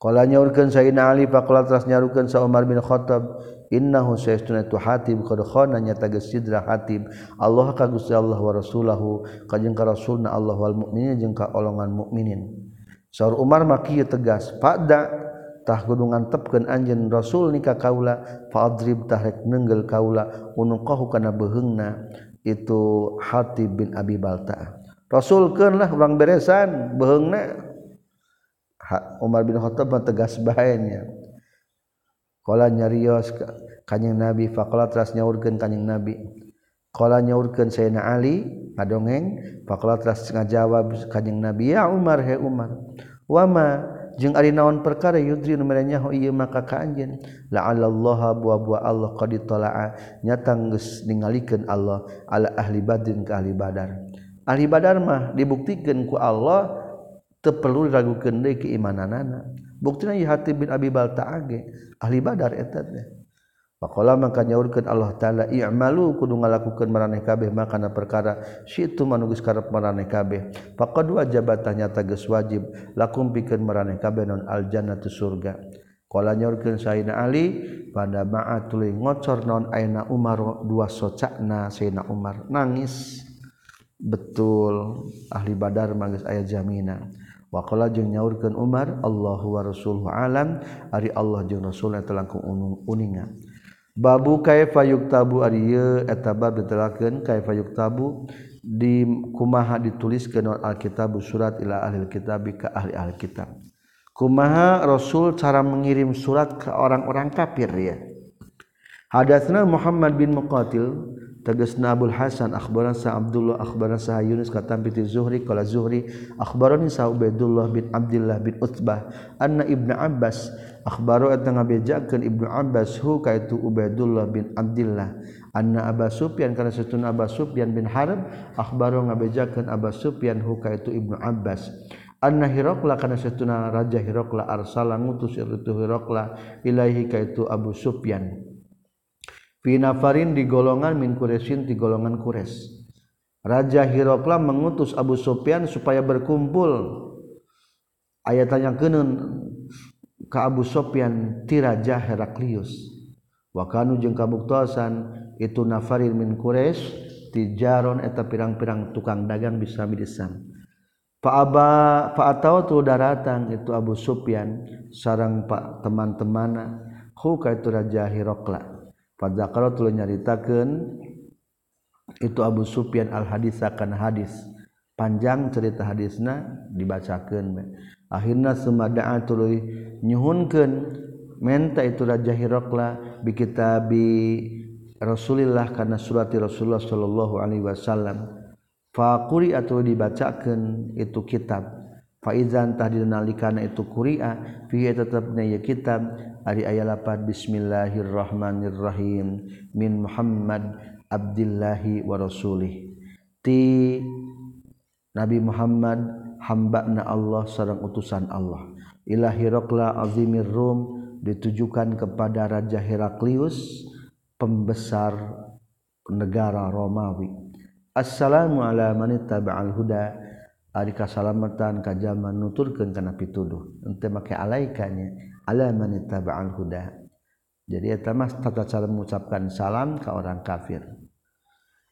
A: Kala nyaurkeun Sayyidina Ali faqala teras nyarukeun sa Umar bin Khattab innahu sayyiduna tu hatib qad khana nyata geus sidra hatib. Allah ka Gusti Allah wa rasulahu ka jeung ka rasulna Allah wal mukminin jeung ka olongan mukminin Saur Umar maki tegas pada tah kudu tepkeun anjeun rasul nikah kaula fa adrib tahrek nenggel kaula unuqahu kana beheungna itu hati bin Abi Balta. Rasulkanlah orang beresan behengna Umar bin Khattab tegas bahayanya Kala nyarios kanyang Nabi faqala teras nyaurkeun kanyang Nabi. Kala nyaurkeun Sayyidina Ali ngadongeng. Faqala teras ngajawab kanyang Nabi ya Umar he Umar wama jeung ari naon perkara yudri nu merenya ho ieu maka ka anjeun la'allallaha bua-bua Allah qad tala'a. Nyata geus ningalikeun Allah ala ahli badrin ka ahli badar. Ahli badar mah dibuktikeun ku Allah teu perlu diragukeun deui keimananana. Buktina ieu Hatib bin Abi Balta age. Ahli badar eta teh. Pakola maka nyaurkeun Allah taala i'malu kudu ngalakukeun maraneh kabeh makana perkara syitu manugus karep maraneh kabeh. Faqad wajabatah nyata geus wajib lakum pikeun maraneh kabeh non al jannatu surga. Kala nyaurkeun Sayyidina Ali pada ma'a tuluy ngocor non aina Umar dua socakna Sayyidina Umar. Nangis. Betul ahli badar mangis aya jaminan Waqala jeung nyaurkeun Umar Allahu wa rasuluhu alam. Ari Allah jeung rasulna telah uningan babu kaifayuk tabu diterakeun kaifayuk tabu di kumaha ditulis ke non Alkitabu surat ila ahli kitab ke ahli Alkitab kumaha Rasul cara mengirim surat ke orang-orang kafir ya. Hadatsna Muhammad bin Muqatil tegasna abul Hasan akhbaran sa Abdullah akhbaran sa Yunus katam bi Zuhri qala Zuhri akhbarani sa Ubaidullah bin Abdullah bin Utbah anna Ibnu Abbas Akbar ngabejakan Ibnu Abbas hu kaitu Ubaidullah bin Abdullah anna Aba Sufyan kana satun Aba Sufyan bin Harb akhbaru ngabejakeun Aba Sufyan hu kaitu Ibnu Abbas. Anna Hiraqla kana satuna raja Hiraqla arsala ngutus itu Hiraqla ilahi kaitu Abu Sufyan. Fi nafarin di golongan min Quraisyin di golongan Quraisy. Raja Hiraqla mengutus Abu Sufyan supaya berkumpul. Ayat yang kenun ka Abu Sofyan tiraja Heraklius. Wakanu jeung kabuktosan itu nafarin min Quraisy tijaron eta pirang-pirang tukang dagang bisa midisan Pak Aba Pak atau tuh daratan itu Abu Sufyan sarang Pak teman-teman huka itu Raja Hirokla. Pada kalau tu nyaritakan itu Abu Sufyan al hadis. Akan hadis panjang cerita hadisna dibacakan akhirnya sumada tuluy nyuhunkeun menta itu Raja Hirokla bi kitabi Rasulillah karena surati Rasulullah sallallahu alaihi wasallam. Fakuri atau dibacakan itu kitab. Faizan tahdinalikana itu kuria fi tetapnya ya kitab. Ari aya 8 bismillahirrahmanirrahim min Muhammad Abdillahi wa rasulih. Ti Nabi Muhammad hamba-na Allah sareng utusan Allah. Ila Hiraqla azimir Rum ditujukan kepada Raja Heraklius pembesar negara Romawi. Assalamu ala man ittaba'al huda. Ari kasalamatan ka zaman nuturkeun kana pituduh. Ente make alaikanya ala man ittaba'al huda. Jadi eta mah tata cara mengucapkan salam ke orang kafir.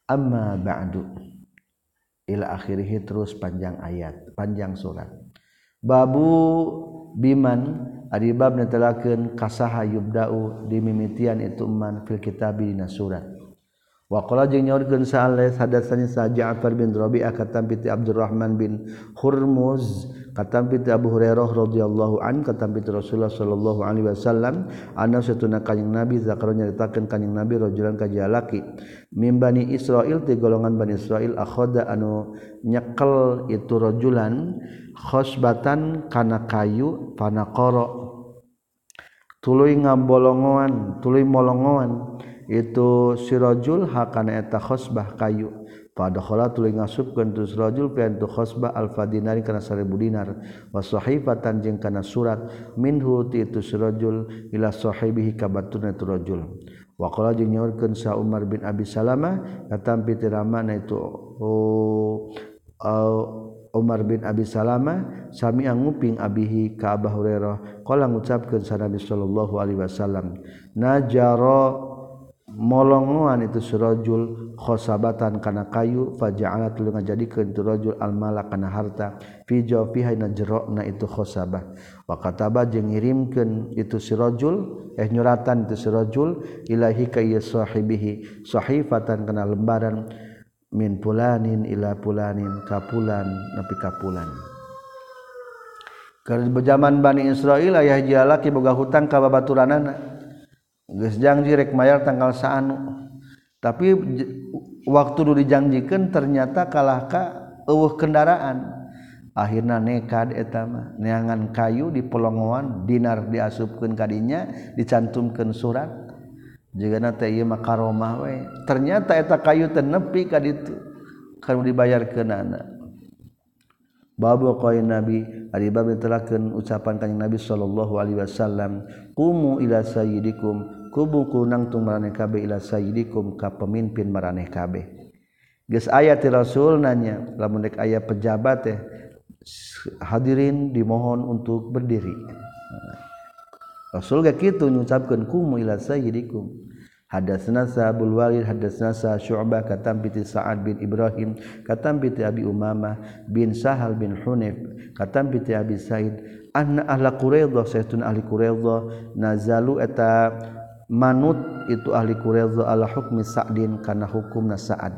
A: Amma ba'du ila akhirih terus panjang ayat panjang surat. Babu biman ari bab netelakeun kasaha yubda'u dimimitian itu man fil kitabi dina surat. Wakola jeung nyorkeun Sa'alat hadatsani Sa Ja'far bin Rabi'ah katam piti Abdurrahman bin Hurmuz katam piti Abu Hurairah radhiyallahu an katam piti Rasulullah sallallahu alaihi wasallam anna satuna kanjing Nabi zakar nyeritakeun kanjing Nabi rajulan ka jalaki mim bani Israil ti golongan bani Israil akhoda anu nyekel itu rajulan khosbatan kana kayu panaqara tuluy ngabolongoan tuluy molongoan. Itu sirajul hakana eta khosbah kayu. Padakhala tuluy ngasupkeun tu sirajul pian tu khosbah alfa dinari kana 1000 dinar. Wa sahifatan jeung kana surat. Minhu ti itu sirajul ila sahibihi ka batuna rajul. Wa qala jeung nyaurkeun sa Umar bin Abi Salamah katampi ti itu oh, oh Umar bin Abi Salama sami nguping abihi ka Abah Hurairah. Qala ngucapkeun sa Nabi sallallahu alaihi wasallam najaro molongoan itu surajul khosabatan kana kayu faja'ala lu ngajadikeun tu rajul almala kana harta fi jawfiha na jerokna itu khosabah wa kataba jeung ngirimkeun itu sirajul eh nyuratan itu sirajul ilahi ka sahibihi sahifatan kana lembaran. min pulanin ila pulanin kapulan nepi kapulan. Keur zaman Bani Israil ayah jalaki boga hutang ka babaturanana. Geus janji rek mayar tanggal saanu. Tapi waktu dulu dijanjikan ternyata kalah ka eueuh kendaraan. Akhirnya nekad etama neangan kayu di pelongoan dinar diasupkeun kadinya dicantumkeun surat. makaromah ternyata eta kayu tenepi ka ditu kamu dibayar ke nana babu koin nabi ari bab ucapan kanjeng nabi sallallahu alaihi wasallam kumu ila sayyidikum kubu kunang tumrane kabe ila sayyidikum ka pemimpin maraneh kabe geus aya ti rasul nanya lamun dek aya pejabat teh hadirin dimohon untuk berdiri. Rasul gak kitu ngucapkeun kumu ila sayyidikum. Hadatsna Sabul Walid hadatsna Syu'bah katam bi Sa'ad bin Ibrahim katam bi Abi Umamah bin Sahal bin Hunayf katam bi Abi Said. Anna ahla Quraidah saytun ahli Quraidah nazalu eta manut itu ahli Quraidah ala hukmi Sa'din karena hukum Sa'ad.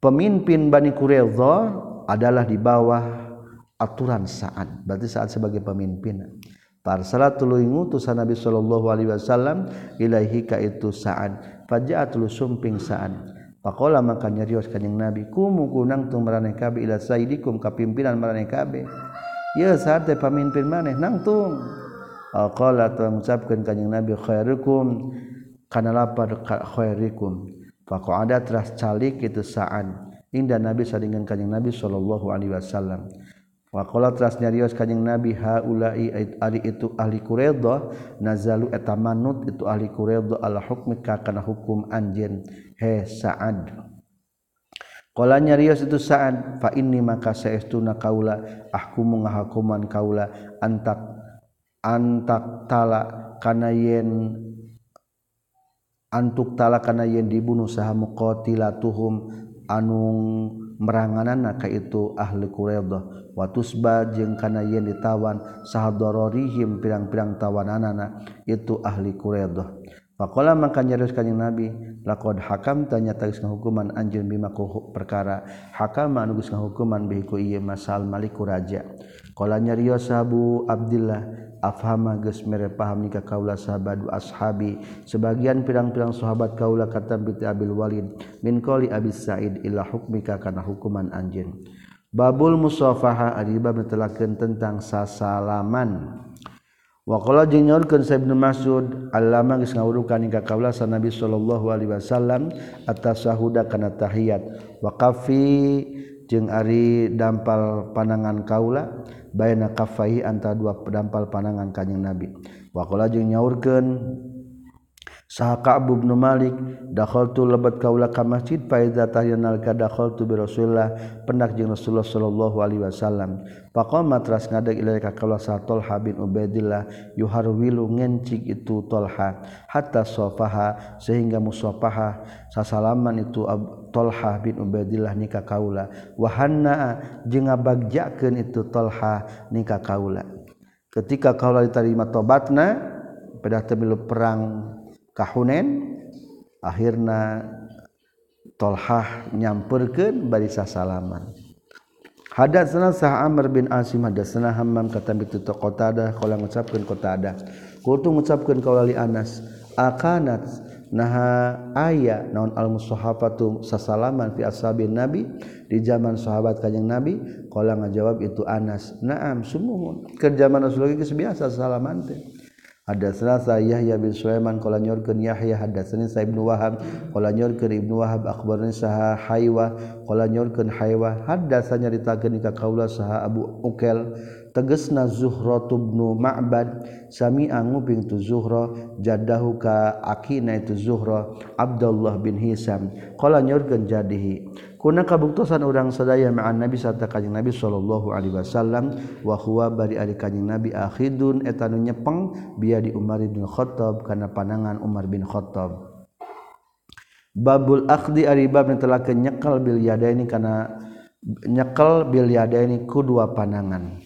A: Pemimpin Bani Quraidah adalah di bawah aturan Sa'ad. Berarti Sa'ad sebagai pemimpin Parsalat tuluy ngutusan Nabi sallallahu alaihi wasallam ilaihi ka itu Sa'ad faja'at sumping Sa'ad Pakola maka nyarios kanjing Nabi kumu kunang tung maraneh kabeh ila sayyidikum ka pimpinan maraneh kabeh Ya saat teh pamimpin maneh nangtung qala mengucapkan kanjing Nabi khairukum. Kana lapar khairikum faqada teras calik itu sa'an. Inda Nabi sadingan kanjing Nabi sallallahu alaihi wasallam wa qala teras nyarios kanjing Nabi haula'i ari itu ahli Quraidah nazalu eta manut itu ahli Quraidah ala hukmi ka kana hukum anjeun. He Sa'ad. Kala nyarios itu Sa'ad fa inni maka saestuna kaula ahkumu ngahakuman kaula antak antak talakana yen antuk talakana yen dibunuh saha muqatila tuhum anung meranganan ka itu ahli Quraidah watusba jeung kana yen ditawan saha dararihim pirang-pirang tawananana itu ahli Quraidah. Faqala maka nyarios kanjing Nabi laqad hakam tanya tagis hukuman anjeun bima ku perkara. Hakam anu geus ngahukuman bihi ku ieu masal maliku raja. Qala nyarios Abu Abdillah afhama geus mere paham nikah kaula sahabat ashabi sebagian pirang-pirang sahabat kaula kata binti Abil Walid min qali Abi Sa'id ila hukmika kana hukuman anjeun babul musafaha ari bab netelakeun tentang sasalaman. Wa qala jeung nyaurkeun sa Ibnu Mas'ud allama geus ngawurukan ka kaula sa Nabi sallallahu alaihi wasallam atas sahuda kana tahiyat. Wa kafi jeung ari dampal panangan kaula bayna kafai antara dua dampal panangan kanjing Nabi. Wa qala jeung nyaurkeun saha Ka'bu bin Malik dakhaltu lebat kaula ka masjid fa idza tahyana ka dakhaltu bi Rasulillah. Pendak jeung Rasulullah sallallahu alaihi wasallam. Faqama tras ngadeg ila ka kaula sa Talha bin Ubaidillah yuharwilu ngencik itu Talha hatta safaha sehingga musafaha sasalaman itu Talha bin Ubaidillah nikah kaula wa hanna jeung ngabagjakeun itu Talha nikah kaula ketika kaula diterima tobatna pada temilu perang kahunen akhirna Tolhah nyamperkan barisa salaman. Hadatsana Sah Amr bin Asim hadatsana Hammam kata bi Qatada qala ngucapkeun Qatada kultu ngucapkeun kaula li Anas akanat naha aya naon al musahafatu sasalaman fi ashabin nabi? Di zaman sahabat kanjeng nabi qala ngajawab itu Anas na'am sumuhun. Ke zaman Rasulullah geus biasa salaman teh. Hadatsana Yahya bin Sulaiman qala nyorkeun Yahya. Hadatsani sa Ibnu Wahab qala nyorkeun Ibnu Wahab. Akhbarani saha Haywa qala nyorkeun Haywa hadatsanya nyaritakeun ka kaula saha Abu Ukel tegesna Zuhra tubnu Ma'bad sami'a nguping tu Zuhra jadahu ka akina itu Zuhra Abdullah bin Hisam. Qala nyurkeun jadihi kuna kabuktosan urang sadaya ma'an Nabi sarta kanjing Nabi sallallahu alaihi wasallam wa huwa bari ari kanjing Nabi akhidun. Eta nu nyepeng biya di Umar bin Khattab kana panangan Umar bin Khattab. Babul akhdi ari bab telakeun nyekal bil yadaini kana nyekal bil yadaini ku dua panangan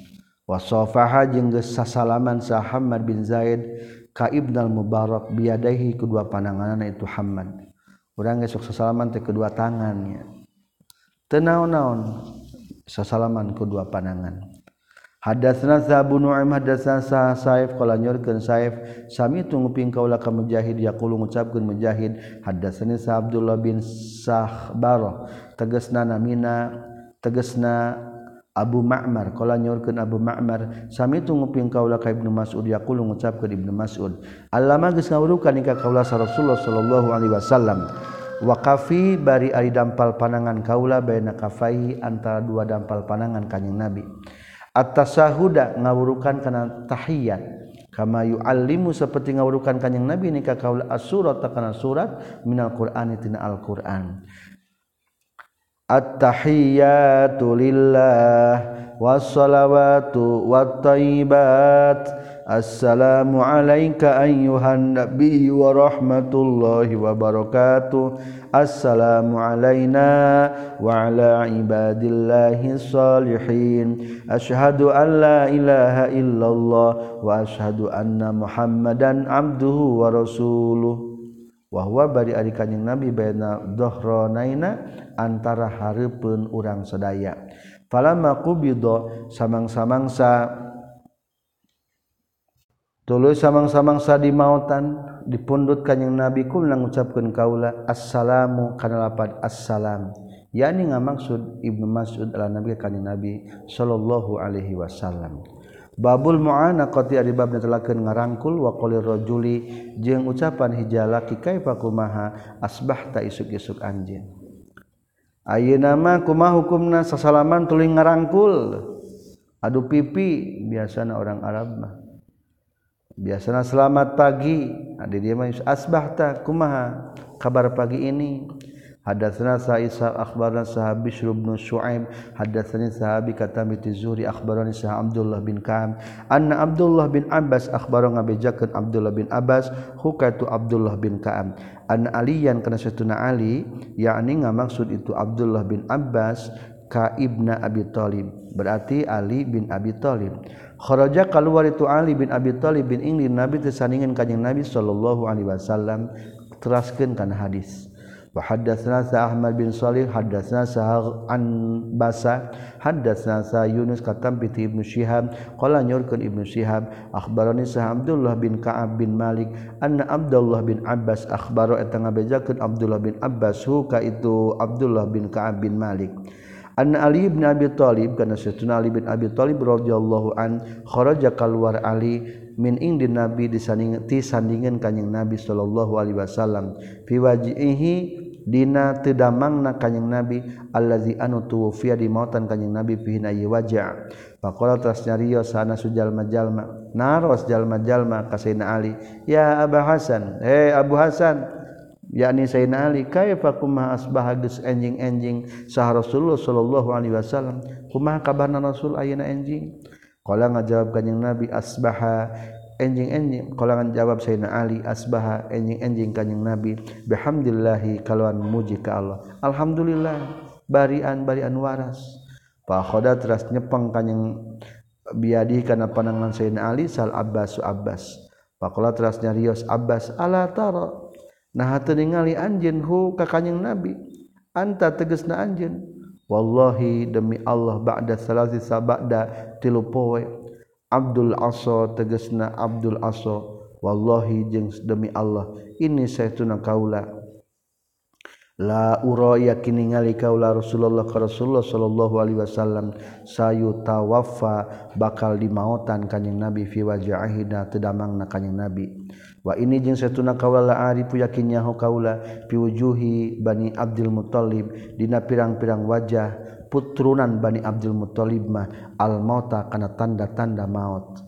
A: wasofaha jeung sasalaman sa Hamad bin Zaid ka Ibnal Mubarak biadahi kedua pandanganan itu Hamad. Urang geus sasalaman teh kedua tangannya teu naon-naon sasalaman kedua panangan. Hadatsna Sa'bu Nu'aim hadatsna Sa'if qala nyurkeun Sa'if sami tunguping kaula ka Mujahid yaqulu ngucapkeun Mujahid hadatsna Sa Abdullah bin Sahbar tegasna namina tegasna Abu Ma'mar. Kala nyorkeun Abu Ma'mar sami tu nguping kaula ka Ibnu Mas'ud. Yaqulu ngucap ka Ibnu Mas'ud Allama geus ngawurukan ka kaula Rasulullah sallallahu alaihi wasallam. Waqafi bari ari dampal panangan kaula baina kafai antara dua dampal panangan kanjing Nabi. At-tasahuda ngawurukan kana tahiyat. Kama yuallimu seperti ngawurukan kanjing Nabi ni kaula as-surat kana surat minal Qur'ani tina Al-Qur'an. At-tahiyatu lillah was-salawatu wat-thayyibat Assalamu alayka ayyuhan nabi wa rahmatullahi wa barakatuh Assalamu alayna wa ala ibadillahi salihin Ashhadu an la ilaha illallah wa ashhadu anna muhammadan abduhu wa rasuluh wahwa bari ari kanjing nabi baina dhahronaina antara hareupeun urang sadaya. Falamma qubida samang-samangsa tuluy samang-samangsa di mautan dipundut kanjing nabi kum ngucapkeun kaula assalamu kana lapad assalam. Yakni ngamaksud Ibnu Mas'ud ala nabi kanjing nabi sallallahu alaihi wasallam. Babul muana ari adibab netelakeun ngarangkul wa qolir rajuli jeung ucapan hijala ki kaifa kumaha asbahta isuk-isuk anjeun. Ayeuna mah kumaha hukumna sasalaman tuluy ngarangkul. Adu pipi biasana orang Arab mah. Biasana selamat pagi, ada dia mah asbahta kumaha kabar pagi ini. Hadatsana Sa'isa akhbarana sahabi Bishr bin Syuaib hadatsani sahabi kata miti Zuhri akhbarani sah Abdullah bin Ka'ab anna Abdullah bin Abbas akhbarana ngabejakeun Abdullah bin Abbas hukatu Abdullah bin Ka'ab anna Aliyan kana satuna Ali yakni ngamaksud itu Abdullah bin Abbas ka ibna Abi Thalib berarti Ali bin Abi Thalib kharaja keluar itu Ali bin Abi Thalib bin Ingli Nabi tersandingan kanjeng Nabi sallallahu alaihi wasallam teraskeun kana hadis Wahadasna sa Ahmad bin Salih hadasna sa an basa hadasna sa Yunus katam bi ibnu Syihab qala nyurkeun ibnu Syihab akhbarani sa Abdullah bin Ka'ab bin Malik anna Abdullah bin Abbas akhbaro eta ngabejakeun Abdullah bin Abbas hu ka itu Abdullah bin Ka'ab bin Malik An Ali bin Abi Thalib kana satuna Ali bin Abi Thalib radhiyallahu an kharaja kalwar Ali min indin Nabi disanding ti sandingan kanjing Nabi sallallahu alaihi wasallam fi wajihi Dina tedamang na kanyang nabi allazi anu tuwfiya di mautan kanyang nabi fi hina waja. Faqala tas nyariyo sana sujal majalma naros jalma jalma ka Sayyidina Ali ya Abu Hasan hey, Abu Hasan yakni Sayyidina Ali kaifa kumaha asbaha geus enjing-enjing sah Rasulullah sallallahu alaihi wasallam? Kumaha kabarna Rasul ayeuna enjing qala ngajawab kanjing Nabi asbaha enjing-enjing. Kalangan jawab Sayyidina Ali asbaha enjing-enjing kanjing Nabi. Bihamdillahi kaluan muji ka Allah. Alhamdulillah. Barian barian waras. Fa khoda teras nyepeng kanjing biadi kana pandangan Sayyidina Ali sal Abbas. Abbas faqala teras nyarios Abbas ala tara? Nah hatu ningali anjeun hu ka kanjing Nabi. Anta tegasna anjeun? Wallahi demi Allah ba'da salasi sabada tilu poe. Abdul aso tegesna Abdul aso. Wallahi jeung demi Allah ini saytuna kaula. La uro yakin ningali kaula Rasulullah ka Rasulullah sallallahu alaihi wasallam. Sayu tawaffa bakal dimautan kanjing Nabi fi wajahina tedamangna kanjing Nabi. Wa ini jeung saytuna kaula arifu yakinnya kaula piwujuhi Bani Abdul Muthalib dina pirang-pirang wajah puturunan Bani Abdul Muthalib mah al mauta kana tanda-tanda maut.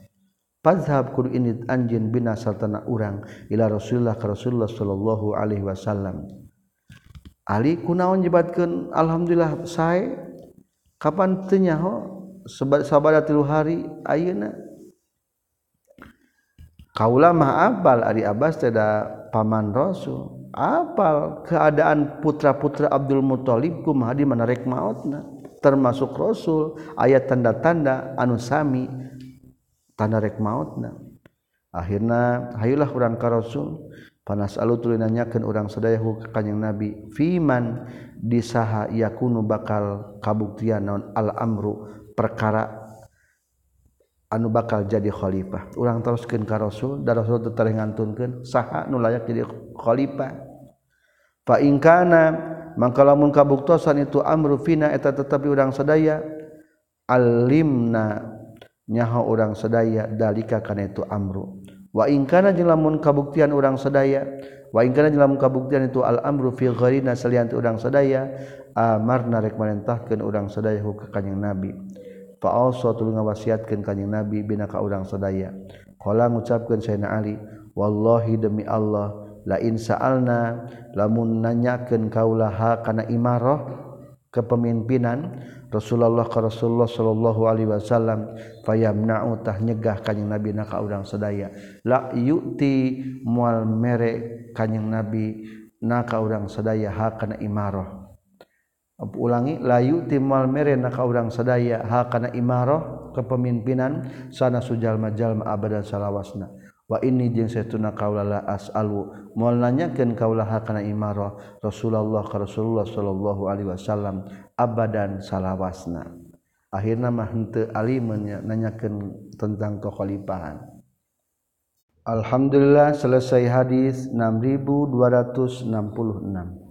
A: Fazhab kudu ini anjin bina sartana urang ila Rasulullah ka Rasulullah sallallahu alaihi wasallam. Ali kunaon nyebatkeun alhamdulillah sae. Kapan teu nyaho? Sabada tilu hari ayeuna? Kaula mah abal ari Abbas teh da paman Rasul. apal keadaan putra-putra Abdul Muthalib kumaha di rek mautna termasuk Rasul ayat tanda-tanda anu sami tanda rek mautna akhirna hayulah urang ka Rasul. Panas alu tuluy nanyakeun urang sadaya ka kanjing Nabi fiman disaha yakunu bakal kabuktian naon al amru perkara anu bakal jadi khalifah? Urang teruskeun ka Rasul da Rasul teu ngantunkeun saha nu layak jadi khalifah? faingkana maka lamun kabuktosan itu amru fina eta tetapi urang sadaya alimna nyaho urang sadaya dalika kana itu amru. Wa ingkana jeung lamun kabuktian urang sadaya wa ingkana jeung lamun kabuktian itu al amru fi ghairina salian urang sadaya amarna rek marentahkeun urang sadaya hu ka kanjing nabi. Fa also tuluy ngawasiatkeun kanjing nabi bina ka urang sadaya. Qala ngucapkeun sayyidina ali wallahi demi Allah lain saalna lamun nanyakeun kaulaha kana imarah kepemimpinan Rasulullah ka Rasulullah sallallahu alaihi wasallam fayamna'u tah nyegah kanjing Nabi na ka urang sadaya. La yu'ti mual mere kanjing Nabi na ka urang sadaya ha kana imarah. Ulangi la yu'ti mual mere na ka urang sadaya ha kana imarah kepemimpinan sana sujal majal abadan salawasna wa ini jeung saytuna kaulala as'alu. Moal nanyakeun kaulaha kana imarah Rasulullah ka Rasulullah sallallahu alaihi wasallam abadan salawasna. Akhirna mah henteu alim nanyakeun tentang kekhalifahan. Alhamdulillah selesai hadis 6266